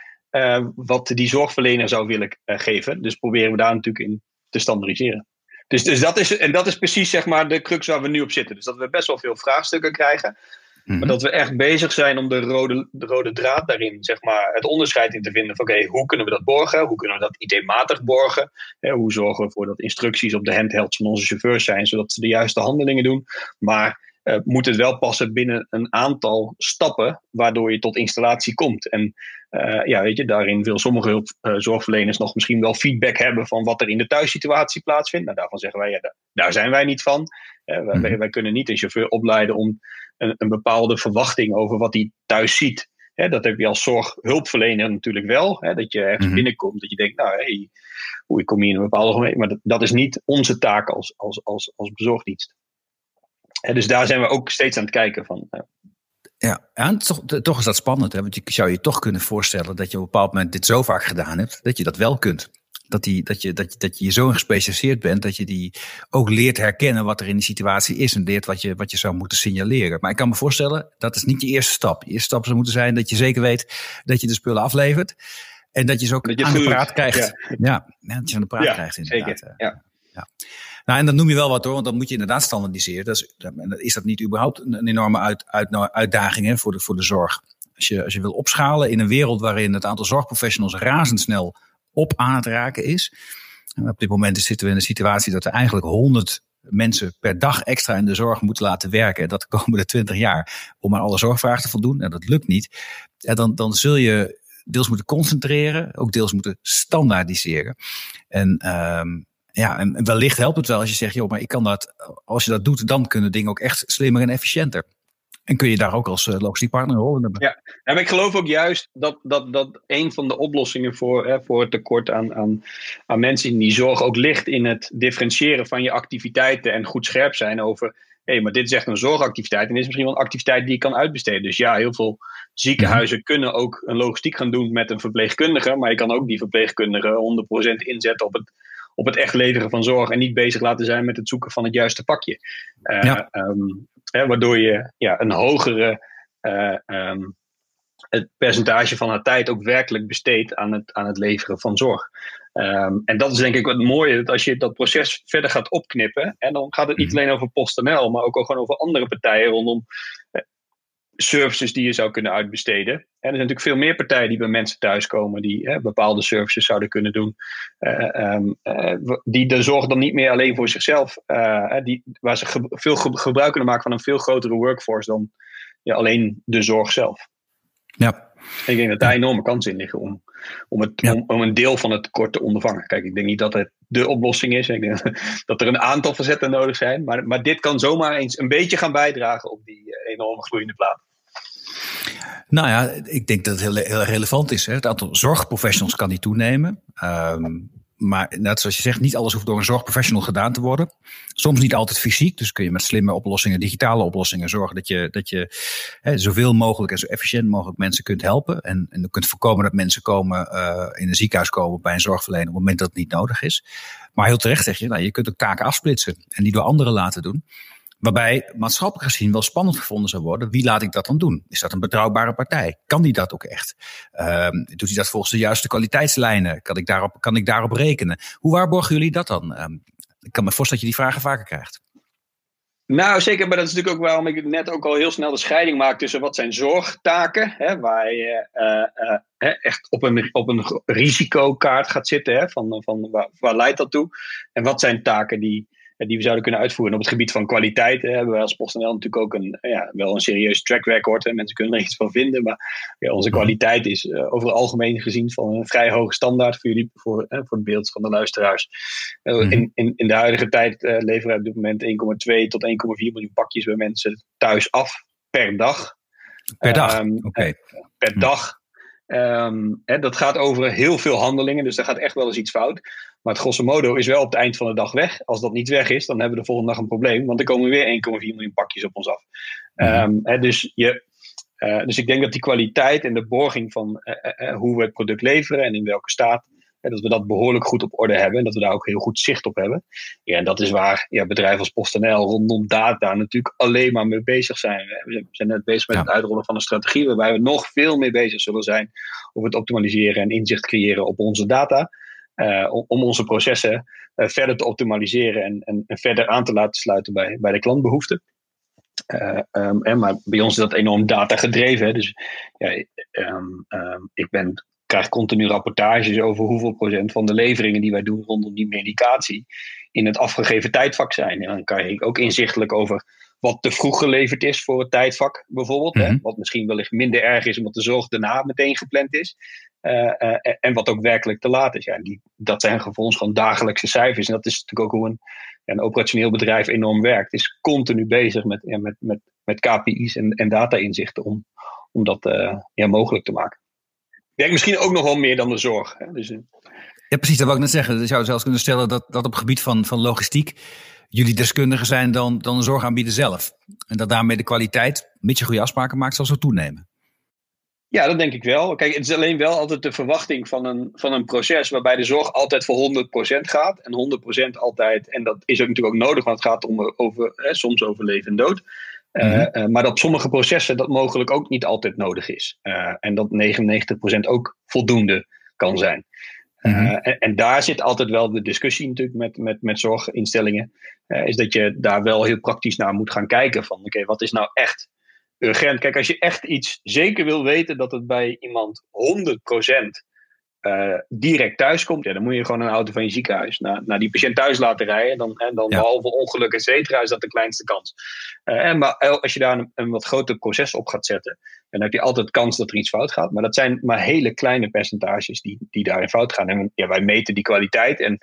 wat die zorgverlener zou willen geven. Dus proberen we daar natuurlijk in te standaardiseren. Dus, dus dat is, en dat is precies zeg maar de crux waar we nu op zitten. Dus dat we best wel veel vraagstukken krijgen. Maar mhm. dat we echt bezig zijn om de rode, de rode draad daarin, zeg maar, het onderscheid in te vinden van oké, hoe kunnen we dat borgen? Hoe kunnen we dat IT-matig borgen? hoe zorgen we ervoor dat instructies op de handhelds van onze chauffeurs zijn, zodat ze de juiste handelingen doen? Maar uh, moet het wel passen binnen een aantal stappen waardoor je tot installatie komt. En uh, ja, weet je, daarin wil sommige hulp, uh, zorgverleners nog misschien wel feedback hebben van wat er in de thuissituatie plaatsvindt. Nou, daarvan zeggen wij, ja, daar, daar zijn wij niet van. Wij, mhm. wij, kunnen niet een chauffeur opleiden om een, een bepaalde verwachting over wat hij thuis ziet Hè, dat heb je als zorghulpverlener natuurlijk wel. Hè, dat je ergens mhm. binnenkomt, dat je denkt, nou, hey, hoe ik kom hier in een bepaalde gemeenschap. Maar dat, dat, is niet onze taak als, als, als, als bezorgdienst. Dus daar zijn we ook steeds aan het kijken van. Ja, en toch, toch is dat spannend. Hè? Want je zou je toch kunnen voorstellen dat je op een bepaald moment dit zo vaak gedaan hebt, dat je dat wel kunt. Dat, die, dat, je, dat, je, dat je zo gespecialiseerd bent dat je die ook leert herkennen wat er in die situatie is en leert wat je, wat je zou moeten signaleren. Maar ik kan me voorstellen, dat is niet je eerste stap. Je eerste stap zou moeten zijn dat je zeker weet dat je de spullen aflevert. En dat je ze ook aan de praat krijgt. Ja. ja. dat je aan de praat krijgt inderdaad. Zeker. Ja. ja. Nou, en dat noem je wel wat hoor, want dan moet je inderdaad standaardiseren. Dat is, is dat niet überhaupt een enorme uit, uit, uitdaging hè, voor, de, voor de zorg? Als je, als je wil opschalen in een wereld waarin het aantal zorgprofessionals razendsnel op aan het raken is. Op dit moment zitten we in een situatie dat we eigenlijk 100 mensen per dag extra in de zorg moeten laten werken. Dat de komende 20 jaar. Om aan alle zorgvragen te voldoen. En dat lukt niet. En dan, dan zul je deels moeten concentreren. Ook deels moeten standaardiseren. En um, ja, en wellicht helpt het wel als je zegt, joh, maar ik kan dat, als je dat doet, dan kunnen dingen ook echt slimmer en efficiënter. En kun je daar ook als uh, logistiek partner rol in hebben. Ja, en ik geloof ook juist dat, dat, dat een van de oplossingen voor, hè, voor het tekort aan, aan, aan mensen in die zorg ook ligt in het differentiëren van je activiteiten en goed scherp zijn over, hé, hey, maar dit is echt een zorgactiviteit en dit is misschien wel een activiteit die je kan uitbesteden. Dus ja, heel veel ziekenhuizen mhm. kunnen ook een logistiek gaan doen met een verpleegkundige, maar je kan ook die verpleegkundige 100% inzetten op het op het echt leveren van zorg en niet bezig laten zijn met het zoeken van het juiste pakje. Uh, hè, waardoor je ja, een hogere uh, um, het percentage van haar tijd ook werkelijk besteedt aan het, aan het leveren van zorg. Um, en dat is denk ik wat mooie, dat als je dat proces verder gaat opknippen, en dan gaat het niet mhm. alleen over PostNL, maar ook gewoon over andere partijen rondom services die je zou kunnen uitbesteden. En er zijn natuurlijk veel meer partijen die bij mensen thuiskomen die hè, bepaalde services zouden kunnen doen. Uh, die de zorg dan niet meer alleen voor zichzelf, uh, die, waar ze veel gebruik kunnen maken van een veel grotere workforce dan ja, alleen de zorg zelf. Ja. En ik denk dat daar enorme kansen in liggen om, om, het, om, om, een deel van het tekort te ondervangen. Kijk, ik denk niet dat het de oplossing is. Ik denk dat er een aantal verzetten nodig zijn. Maar, maar dit kan zomaar eens een beetje gaan bijdragen op die enorme groeiende plaat. Nou ja, ik denk dat het heel, heel relevant is. Hè. Het aantal zorgprofessionals kan niet toenemen. Um, maar net zoals je zegt, niet alles hoeft door een zorgprofessional gedaan te worden. Soms niet altijd fysiek. Dus kun je met slimme oplossingen, digitale oplossingen zorgen dat je, dat je hè, zoveel mogelijk en zo efficiënt mogelijk mensen kunt helpen. En, en kunt voorkomen dat mensen komen, uh, in een ziekenhuis komen bij een zorgverlener op het moment dat het niet nodig is. Maar heel terecht zeg je, nou, je kunt ook taken afsplitsen en die door anderen laten doen. Waarbij maatschappelijk gezien wel spannend gevonden zou worden. Wie laat ik dat dan doen? Is dat een betrouwbare partij? Kan die dat ook echt? Um, doet hij dat volgens de juiste kwaliteitslijnen? Kan ik daarop, kan ik daarop rekenen? Hoe waarborgen jullie dat dan? Um, ik kan me voorstellen dat je die vragen vaker krijgt. Nou, zeker, maar dat is natuurlijk ook waarom ik net ook al heel snel de scheiding maak tussen wat zijn zorgtaken, hè, waar je uh, uh, echt op een, op een risicokaart gaat zitten, hè, van, van waar leidt dat toe, en wat zijn taken die, die we zouden kunnen uitvoeren. op het gebied van kwaliteit hebben wij als PostNL natuurlijk ook een, ja, wel een serieus track record. Hè. Mensen kunnen er iets van vinden, maar ja, onze kwaliteit is uh, over het algemeen gezien van een vrij hoge standaard voor jullie, voor, voor het beeld van de luisteraars. Uh, in, in, in de huidige tijd leveren we op dit moment 1,2 tot 1,4 miljoen pakjes bij mensen thuis af per dag. Per dag? Um, Oké. Per hm. dag. Um, hè, dat gaat over heel veel handelingen, dus daar gaat echt wel eens iets fout. Maar het grosso modo is wel op het eind van de dag weg. Als dat niet weg is, dan hebben we de volgende dag een probleem. Want er komen weer 1,4 miljoen pakjes op ons af. Um, hè, dus, je, uh, dus ik denk dat die kwaliteit en de borging van uh, uh, hoe we het product leveren en in welke staat. Dat we dat behoorlijk goed op orde hebben. En dat we daar ook heel goed zicht op hebben. Ja, en dat is waar ja, bedrijven als PostNL rondom data natuurlijk alleen maar mee bezig zijn. We zijn net bezig met het uitrollen van een strategie. Waarbij we nog veel meer bezig zullen zijn. Over het optimaliseren en inzicht creëren op onze data. Uh, om onze processen uh, verder te optimaliseren en, en, en, verder aan te laten sluiten bij, bij de klantbehoeften. Uh, um, en, maar bij ons is dat enorm data gedreven. Hè? Dus ja, um, um, ik ben, krijg continu rapportages over hoeveel procent van de leveringen die wij doen rondom die medicatie in het afgegeven tijdvak zijn. En dan kan je ook inzichtelijk over wat te vroeg geleverd is voor het tijdvak bijvoorbeeld. hè? Mhm. Wat misschien wellicht minder erg is omdat de zorg daarna meteen gepland is. Uh, uh, en wat ook werkelijk te laat is. Ja, die, dat zijn volgens gewoon dagelijkse cijfers. En dat is natuurlijk ook hoe een, een operationeel bedrijf enorm werkt. Het is continu bezig met, ja, met, met, met KPI's en, en data-inzichten om, om dat ja, mogelijk te maken. Ik denk misschien ook nog wel meer dan de zorg. Hè? Dus, ja, precies, dat wou ik net zeggen. Je zou zelfs kunnen stellen dat, dat op het gebied van, van logistiek jullie deskundiger zijn dan, dan de zorgaanbieder zelf. En dat daarmee de kwaliteit, mits je goede afspraken maakt, zal zo toenemen. Ja, dat denk ik wel. Kijk, het is alleen wel altijd de verwachting van een, van een proces waarbij de zorg altijd voor 100% gaat. En 100% altijd, en dat is ook natuurlijk ook nodig, want het gaat om over, hè, soms over leven en dood. Eh, mhm. uh, maar dat sommige processen dat mogelijk ook niet altijd nodig is. Uh, en dat 99% ook voldoende kan zijn. Mhm. En, en, daar zit altijd wel de discussie natuurlijk met, met, met zorginstellingen. is dat je daar wel heel praktisch naar moet gaan kijken van oké, wat is nou echt urgent. Kijk, als je echt iets zeker wil weten dat het bij iemand 100% uh, eh, direct thuis komt, ja, dan moet je gewoon een auto van je ziekenhuis naar, naar die patiënt thuis laten rijden. Dan, en dan behalve ongeluk, et cetera, is dat de kleinste kans. Uh, en, maar als je daar een, een, wat groter proces op gaat zetten, dan heb je altijd kans dat er iets fout gaat. Maar dat zijn maar hele kleine percentages die, die daarin fout gaan. En ja, wij meten die kwaliteit en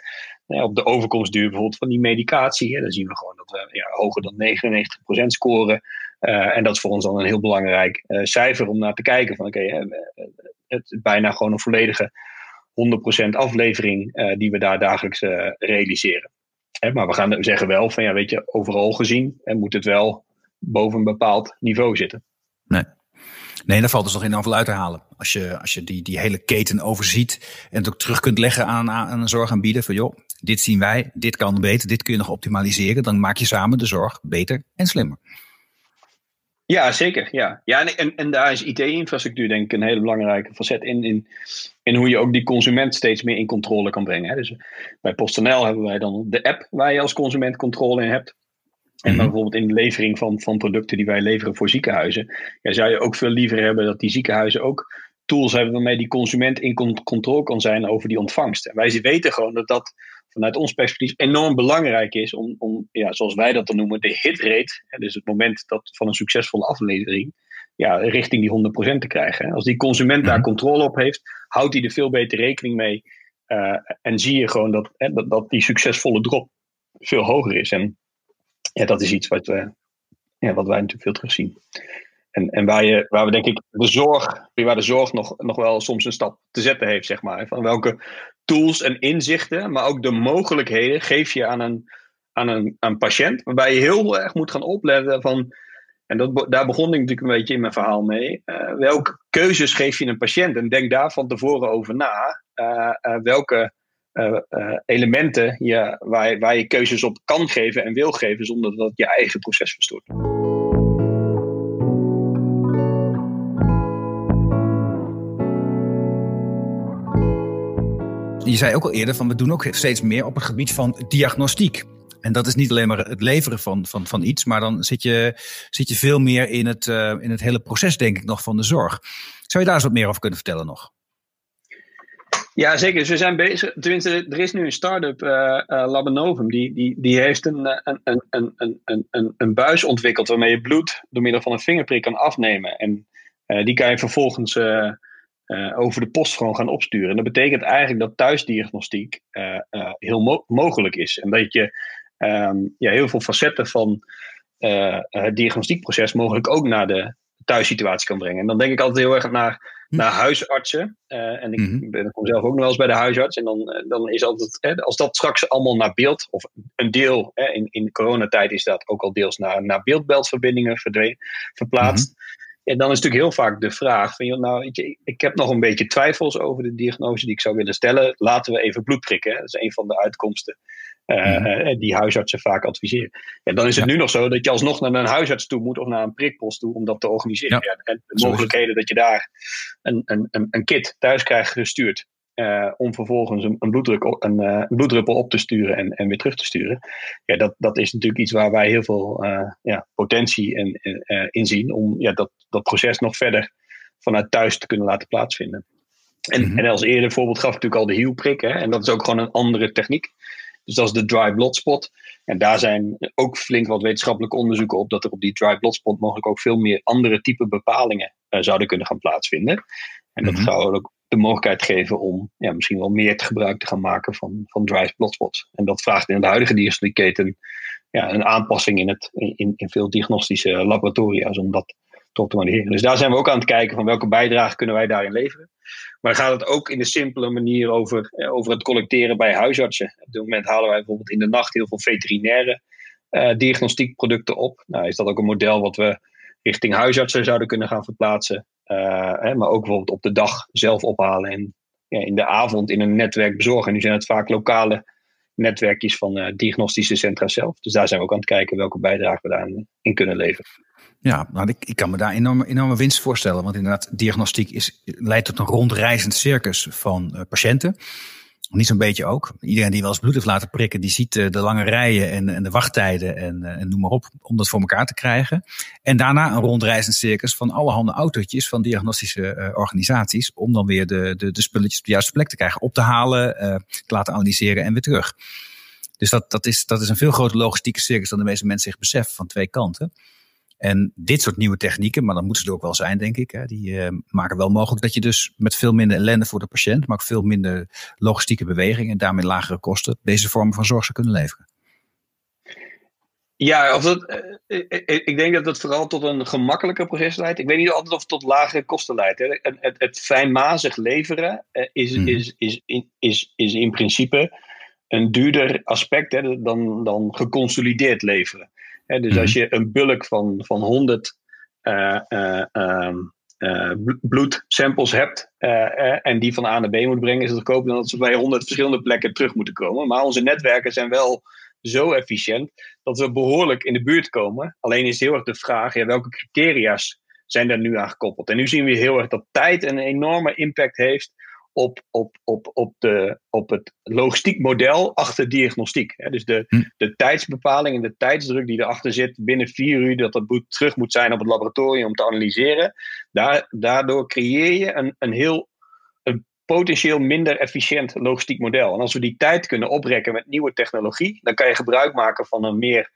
ja, op de overkomstduur bijvoorbeeld van die medicatie, hè, dan zien we gewoon dat we ja, hoger dan 99% scoren. Uh, en dat is voor ons dan een heel belangrijk cijfer om naar te kijken. Van oké, okay, het bijna gewoon een volledige 100% aflevering uh, die we daar dagelijks realiseren. Hè, maar we gaan zeggen wel van ja, weet je, overal gezien en moet het wel boven een bepaald niveau zitten. Nee. Nee, daar valt dus nog enorm veel uit te halen. Als je, als je die, die hele keten overziet en het ook terug kunt leggen aan, aan een zorgaanbieder. Van joh, dit zien wij, dit kan beter, dit kun je nog optimaliseren. Dan maak je samen de zorg beter en slimmer. Ja, zeker. Ja. Ja, en, en daar is IT-infrastructuur denk ik een hele belangrijke facet in, in, in hoe je ook die consument steeds meer in controle kan brengen. Hè. Dus bij PostNL hebben wij dan de app waar je als consument controle in hebt. En mhm. bijvoorbeeld in de levering van, van producten die wij leveren voor ziekenhuizen, ja, zou je ook veel liever hebben dat die ziekenhuizen ook tools hebben waarmee die consument in controle kan zijn over die ontvangst. En wij weten gewoon dat dat vanuit ons perspectief enorm belangrijk is om, om ja, zoals wij dat dan noemen, de hitrate, hè, dus het moment dat van een succesvolle aflevering, ja, richting die 100% te krijgen. Als die consument daar mhm. controle op heeft, houdt hij er veel beter rekening mee. Uh, en zie je gewoon dat, hè, dat, dat die succesvolle drop veel hoger is. En ja, dat is iets wat, we, ja, wat wij natuurlijk veel terugzien. En, en waar, je, waar we denk ik de zorg, waar de zorg nog, nog wel soms een stap te zetten heeft, zeg maar. Van welke tools en inzichten, maar ook de mogelijkheden geef je aan een, aan een, aan patiënt. Waarbij je heel erg moet gaan opletten van, en dat, daar begon ik natuurlijk een beetje in mijn verhaal mee. Uh, welke keuzes geef je een patiënt? En denk daar van tevoren over na. Uh, uh, welke elementen je, waar, waar je keuzes op kan geven en wil geven, zonder dat je eigen proces verstoort. Je zei ook al eerder van we doen ook steeds meer op het gebied van diagnostiek. En dat is niet alleen maar het leveren van, van, van iets, maar dan zit je, zit je veel meer in het, uh, in het hele proces, denk ik, nog van de zorg. Zou je daar eens wat meer over kunnen vertellen nog? Ja, zeker. Dus we zijn bezig. Tenminste, er is nu een start-up, uh, die, die, die heeft een, een, een, een, een, een buis ontwikkeld waarmee je bloed door middel van een vingerprik kan afnemen. En die kan je vervolgens uh, over de post gewoon gaan opsturen. En dat betekent eigenlijk dat thuisdiagnostiek uh, uh, heel mo mogelijk is. En dat je um, ja, heel veel facetten van het diagnostiekproces mogelijk ook naar de thuissituatie kan brengen. En dan denk ik altijd heel erg naar, hm. naar huisartsen. en ik mm ben, kom zelf ook nog wel eens bij de huisarts. En dan, dan is altijd, hè, als dat straks allemaal naar beeld, of een deel, hè, in, in de coronatijd is dat ook al deels naar, naar beeldbeltverbindingen verplaatst. Mhm. En dan is natuurlijk heel vaak de vraag: van, nou, je, ik heb nog een beetje twijfels over de diagnose die ik zou willen stellen. Laten we even bloed prikken. Dat is een van de uitkomsten uh, die huisartsen vaak adviseren. En dan is het nu nog zo dat je alsnog naar een huisarts toe moet of naar een prikpost toe om dat te organiseren. Ja. en de mogelijkheden dat je daar een, een, een, een kit thuis krijgt gestuurd. Uh, om vervolgens een, een, bloeddruk, een, uh, bloeddruppel op te sturen en, en weer terug te sturen. Ja, dat, dat is natuurlijk iets waar wij heel veel uh, ja, potentie in, in zien om ja, dat, dat proces nog verder vanuit thuis te kunnen laten plaatsvinden. En, mm -hmm. en als eerder voorbeeld gaf ik natuurlijk al de hielprik. En dat is ook gewoon een andere techniek. Dus dat is de dry blood spot. En daar zijn ook flink wat wetenschappelijke onderzoeken op dat er op die dry blood spot mogelijk ook veel meer andere type bepalingen zouden kunnen gaan plaatsvinden. En dat mm -hmm. zou ook de mogelijkheid geven om ja, misschien wel meer te gebruik te gaan maken van, van dry blood En dat vraagt in de huidige diagnostieketen ja, een aanpassing in, het, in, in veel diagnostische laboratoria's om dat te optimaliseren. Dus daar zijn we ook aan het kijken van welke bijdrage kunnen wij daarin leveren. Maar gaat het ook in de simpele manier over, over het collecteren bij huisartsen. Op dit moment halen wij bijvoorbeeld in de nacht heel veel veterinaire uh, diagnostiekproducten op. Nou, is dat ook een model wat we richting huisartsen zouden kunnen gaan verplaatsen. Uh, hè, maar ook bijvoorbeeld op de dag zelf ophalen en ja, in de avond in een netwerk bezorgen. nu zijn het vaak lokale netwerkjes van uh, diagnostische centra zelf. Dus daar zijn we ook aan het kijken welke bijdrage we daarin in kunnen leveren. Ja, nou, ik, ik kan me daar enorme, enorme winst voorstellen. Want inderdaad, diagnostiek is, leidt tot een rondreizend circus van patiënten. Niet zo'n beetje ook. Iedereen die wel eens bloed heeft laten prikken, die ziet uh, de lange rijen en, en de wachttijden en, uh, en, noem maar op, om dat voor elkaar te krijgen. En daarna een rondreizend circus van allerhande autootjes van diagnostische organisaties, om dan weer de, de, de spulletjes op de juiste plek te krijgen, op te halen, te laten analyseren en weer terug. Dus dat, dat, is, dat is een veel grotere logistieke circus dan de meeste mensen zich beseffen van twee kanten. En dit soort nieuwe technieken, maar dan moeten ze er ook wel zijn, denk ik. Hè, die uh, maken wel mogelijk dat je dus met veel minder ellende voor de patiënt, maar ook veel minder logistieke beweging en daarmee lagere kosten deze vorm van zorg zou kunnen leveren. Ja, of dat, uh, ik denk dat dat vooral tot een gemakkelijker proces leidt. Ik weet niet altijd of het tot lagere kosten leidt. Hè. Het, het, het fijnmazig leveren uh, is, is, is, is, is, is in principe een duurder aspect hè, dan, dan geconsolideerd leveren dus als mhm. je een bulk van, van 100 uh, uh, uh, bloedsamples hebt eh, en die van A naar B moet brengen, is het goedkoper dan dat ze bij 100 verschillende plekken terug moeten komen. Maar onze netwerken zijn wel zo efficiënt dat we behoorlijk in de buurt komen. Alleen is heel erg de vraag, ja, welke criteria's zijn daar nu aan gekoppeld? En nu zien we heel erg dat tijd een enorme impact heeft op, op, op, op, de, op het logistiek model achter diagnostiek. Dus de, hm. de tijdsbepaling en de tijdsdruk die erachter zit, binnen vier uur dat het terug moet zijn op het laboratorium om te analyseren. Daar, daardoor creëer je een, een heel een potentieel minder efficiënt logistiek model. En als we die tijd kunnen oprekken met nieuwe technologie, dan kan je gebruik maken van een meer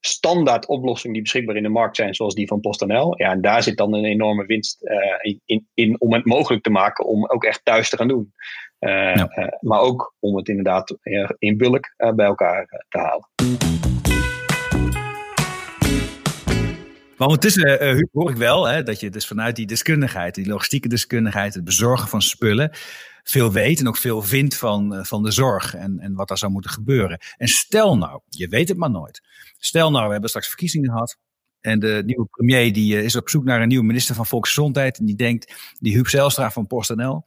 standaard oplossing die beschikbaar in de markt zijn, zoals die van PostNL. Ja, en daar zit dan een enorme winst uh, in, in, om het mogelijk te maken om ook echt thuis te gaan doen. Uh, ja. uh, maar ook om het inderdaad in bulk bij elkaar te halen. Maar ondertussen uh, hoor ik wel hè, dat je dus vanuit die deskundigheid, die logistieke deskundigheid, het bezorgen van spullen, veel weet en ook veel vindt van, van de zorg en, en wat daar zou moeten gebeuren. En stel nou, je weet het maar nooit. Stel nou, we hebben straks verkiezingen gehad. En de nieuwe premier die is op zoek naar een nieuwe minister van Volksgezondheid. En die denkt, die Huub Zijlstra van PostNL.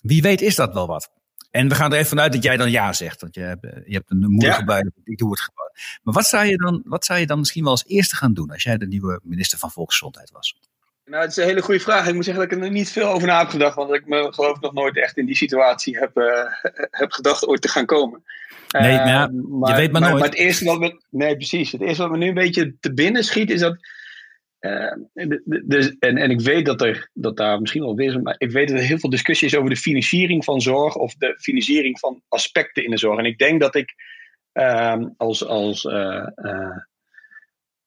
Wie weet is dat wel wat. En we gaan er even vanuit dat jij dan ja zegt. Want je hebt, je hebt een moedige ja. Ik doe het gewoon. Maar wat zou, je dan, wat zou je dan misschien wel als eerste gaan doen als jij de nieuwe minister van Volksgezondheid was? Nou, het is een hele goede vraag. Ik moet zeggen dat ik er niet veel over na heb gedacht. Want ik me geloof ik nog nooit echt in die situatie heb, uh, heb gedacht ooit te gaan komen. Nee, ja, maar, je weet maar, maar nooit. Maar het eerste wat me, nee, precies. Het eerste wat me nu een beetje te binnen schiet is dat. Uh, de, en, en ik weet dat, er, dat daar misschien wel weer is, maar ik weet dat er heel veel discussie is over de financiering van zorg of de financiering van aspecten in de zorg. En ik denk dat ik ehm, als, als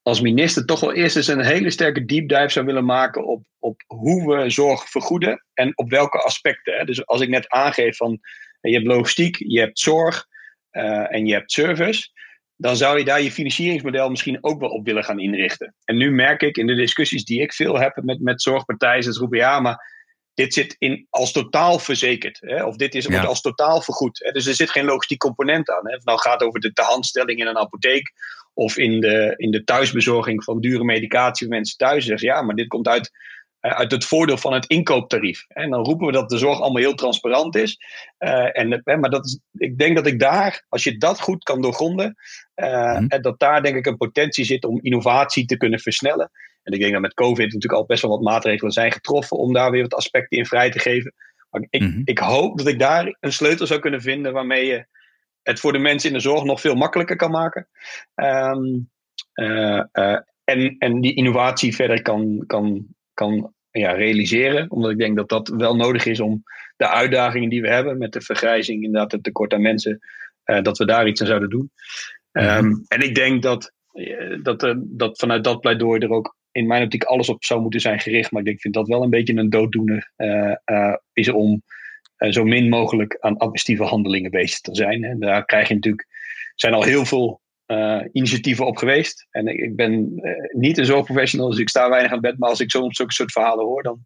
als minister toch wel eerst eens een hele sterke deep dive zou willen maken op, op hoe we zorg vergoeden en op welke aspecten. Hè. Dus als ik net aangeef van je hebt logistiek, je hebt zorg uh, en je hebt service, dan zou je daar je financieringsmodel misschien ook wel op willen gaan inrichten. En nu merk ik in de discussies die ik veel heb met, met zorgpartijen, ze roepen ja, maar dit zit in, als totaal verzekerd. Hè? Of dit is, wordt als totaal vergoed. Hè? Dus er zit geen logistiek component aan. Hè? Of nou gaat over de tehandstelling in een apotheek of in de, in de thuisbezorging van dure medicatie voor mensen thuis. Zeggen ja, maar dit komt uit, uh, uit het voordeel van het inkooptarief. En dan roepen we dat de zorg allemaal heel transparant is. Uh, en, uh, maar dat is, ik denk dat ik daar, als je dat goed kan doorgronden, mm. en dat daar denk ik een potentie zit om innovatie te kunnen versnellen. En ik denk dat met COVID natuurlijk al best wel wat maatregelen zijn getroffen om daar weer wat aspecten in vrij te geven. Maar ik, mm -hmm. ik hoop dat ik daar een sleutel zou kunnen vinden waarmee je het voor de mensen in de zorg nog veel makkelijker kan maken. Um, uh, uh, en, en die innovatie verder kan, kan, kan ja, realiseren. Omdat ik denk dat dat wel nodig is om de uitdagingen die we hebben met de vergrijzing, inderdaad het tekort aan mensen, uh, dat we daar iets aan zouden doen. Um, en ik denk dat, dat, dat vanuit dat pleidooi er ook in mijn optiek alles op zou moeten zijn gericht. Maar ik denk, vind dat wel een beetje een dooddoener is om uh, zo min mogelijk aan administratieve handelingen bezig te zijn. En daar krijg je natuurlijk, zijn al heel veel initiatieven op geweest. En ik, ben niet een zorgprofessional, dus ik sta weinig aan bed. Maar als ik soms zulke soort verhalen hoor, dan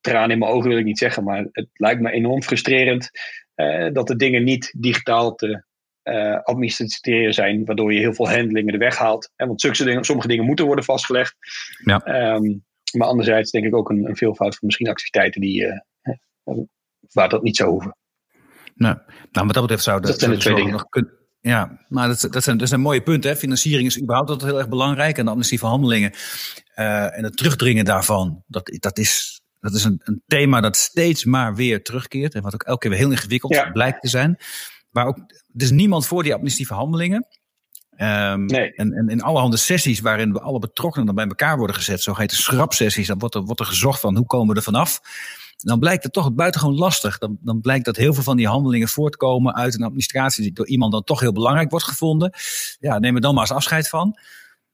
tranen in mijn ogen wil ik niet zeggen. Maar het lijkt me enorm frustrerend dat de dingen niet digitaal te uh, zijn, waardoor je heel veel handelingen de weg haalt. En want dingen, sommige dingen moeten worden vastgelegd. Ja. Ehm, maar anderzijds denk ik ook een, een veelvoud van misschien activiteiten die, uh, waar dat niet zou hoeven. Nou, nou wat dat betreft zou dat, zijn de twee dingen. nog kunnen. Ja, maar dat, dat, zijn, dat zijn mooie punten. Hè. Financiering is überhaupt altijd heel erg belangrijk. En de amnestie van handelingen uh, en het terugdringen daarvan, dat, dat is, dat is een, een thema dat steeds maar weer terugkeert. En wat ook elke keer weer heel ingewikkeld blijkt te zijn. Maar ook, er is niemand voor die administratieve handelingen. Um, nee. en, en in allerhande sessies waarin we alle betrokkenen dan bij elkaar worden gezet, zogeheten schrapsessies, dan wordt er, wordt er gezocht van hoe komen we er vanaf. Dan blijkt het toch buitengewoon lastig. Dan, dan blijkt dat heel veel van die handelingen voortkomen uit een administratie die door iemand dan toch heel belangrijk wordt gevonden. Ja, neem er dan maar eens afscheid van.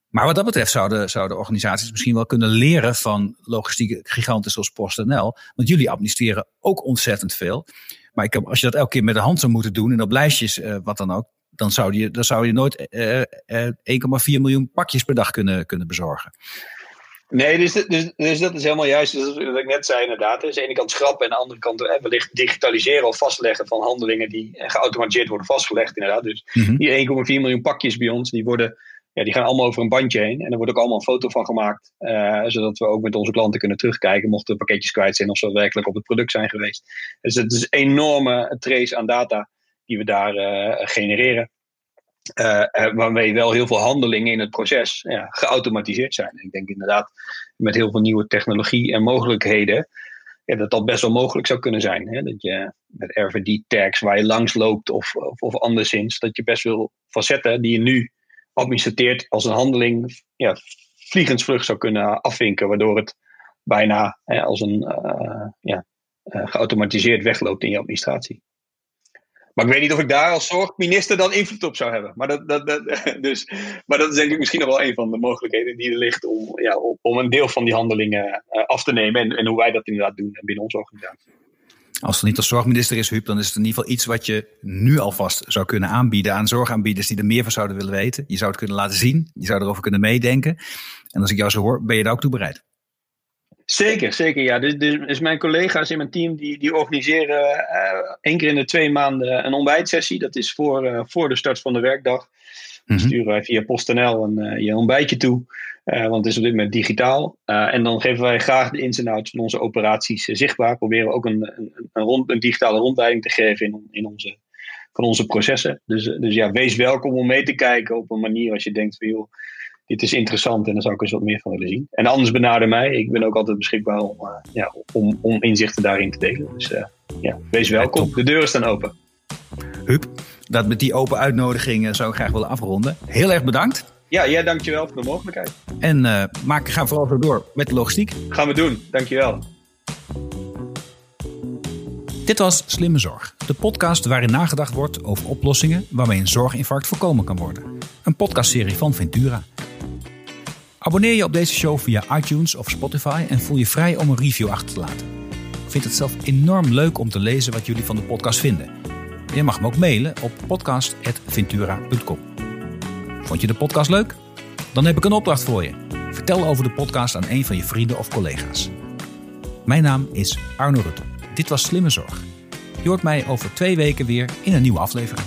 Maar wat dat betreft zouden, zouden organisaties misschien wel kunnen leren van logistieke giganten zoals PostNL. Want jullie administreren ook ontzettend veel. Maar ik heb, als je dat elke keer met de hand zou moeten doen en op lijstjes, uh, wat dan ook, dan zou je, dan zou je nooit uh, uh, 1,4 miljoen pakjes per dag kunnen, kunnen bezorgen. Nee, dus, dus, dus dat is helemaal juist. Dus wat ik net zei, inderdaad. Dus aan de ene kant schrappen en aan de andere kant eh, wellicht digitaliseren of vastleggen van handelingen die geautomatiseerd worden vastgelegd. Inderdaad. Dus mm die 1,4 miljoen pakjes bij ons, die worden ja, die gaan allemaal over een bandje heen. En er wordt ook allemaal een foto van gemaakt. Uh, zodat we ook met onze klanten kunnen terugkijken. Mochten pakketjes kwijt zijn of ze werkelijk op het product zijn geweest. Dus het is een enorme trace aan data die we daar uh, genereren. Uh, waarmee wel heel veel handelingen in het proces ja, geautomatiseerd zijn. Ik denk inderdaad met heel veel nieuwe technologie en mogelijkheden. Ja, dat dat best wel mogelijk zou kunnen zijn. Hè? Dat je met RFID-tags waar je langs loopt of, of, of anderszins, dat je best veel facetten die je nu administreert als een handeling ja, vliegensvlug zou kunnen afvinken, waardoor het bijna hè, als een uh, ja, uh, geautomatiseerd wegloopt in je administratie. Maar ik weet niet of ik daar als zorgminister dan invloed op zou hebben. Maar dat, dat, dus, maar dat is denk ik misschien nog wel een van de mogelijkheden die er ligt om, ja, om een deel van die handelingen uh, af te nemen. En, en hoe wij dat inderdaad doen binnen onze organisatie. Als het niet als zorgminister is, Huub, dan is het in ieder geval iets wat je nu alvast zou kunnen aanbieden aan zorgaanbieders die er meer van zouden willen weten. Je zou het kunnen laten zien, je zou erover kunnen meedenken. En als ik jou zo hoor, ben je daar ook toe bereid? Zeker, zeker ja. Dus, dus mijn collega's in mijn team die, die organiseren uh, één keer in de twee maanden een ontbijtsessie. Dat is voor, uh, voor de start van de werkdag. Mhm. sturen wij via PostNL een, je ontbijtje toe. Uh, want het is op dit moment digitaal. Uh, en dan geven wij graag de ins en outs van onze operaties zichtbaar. Proberen we ook een, een, een, rond, een, digitale rondleiding te geven in, in onze, van onze processen. Dus, dus ja, wees welkom om mee te kijken op een manier als je denkt van joh, dit is interessant en daar zou ik eens wat meer van willen zien. En anders benader mij. Ik ben ook altijd beschikbaar om, ja, om, om inzichten daarin te delen. Dus ja, wees welkom. De deuren staan open. Huub, dat met die open uitnodiging zou ik graag willen afronden. Heel erg bedankt. Ja, jij dankjewel voor de mogelijkheid. En uh, maak, ga vooral zo door met de logistiek. Gaan we doen, dankjewel. Dit was Slimme Zorg, de podcast waarin nagedacht wordt over oplossingen waarmee een zorginfarct voorkomen kan worden. Een podcastserie van Ventura. Abonneer je op deze show via iTunes of Spotify en voel je vrij om een review achter te laten. Ik vind het zelf enorm leuk om te lezen wat jullie van de podcast vinden. Je mag me ook mailen op podcast.ventura.com. Vond je de podcast leuk? Dan heb ik een opdracht voor je. Vertel over de podcast aan een van je vrienden of collega's. Mijn naam is Arno Rutte. Dit was Slimme Zorg. Je hoort mij over twee weken weer in een nieuwe aflevering.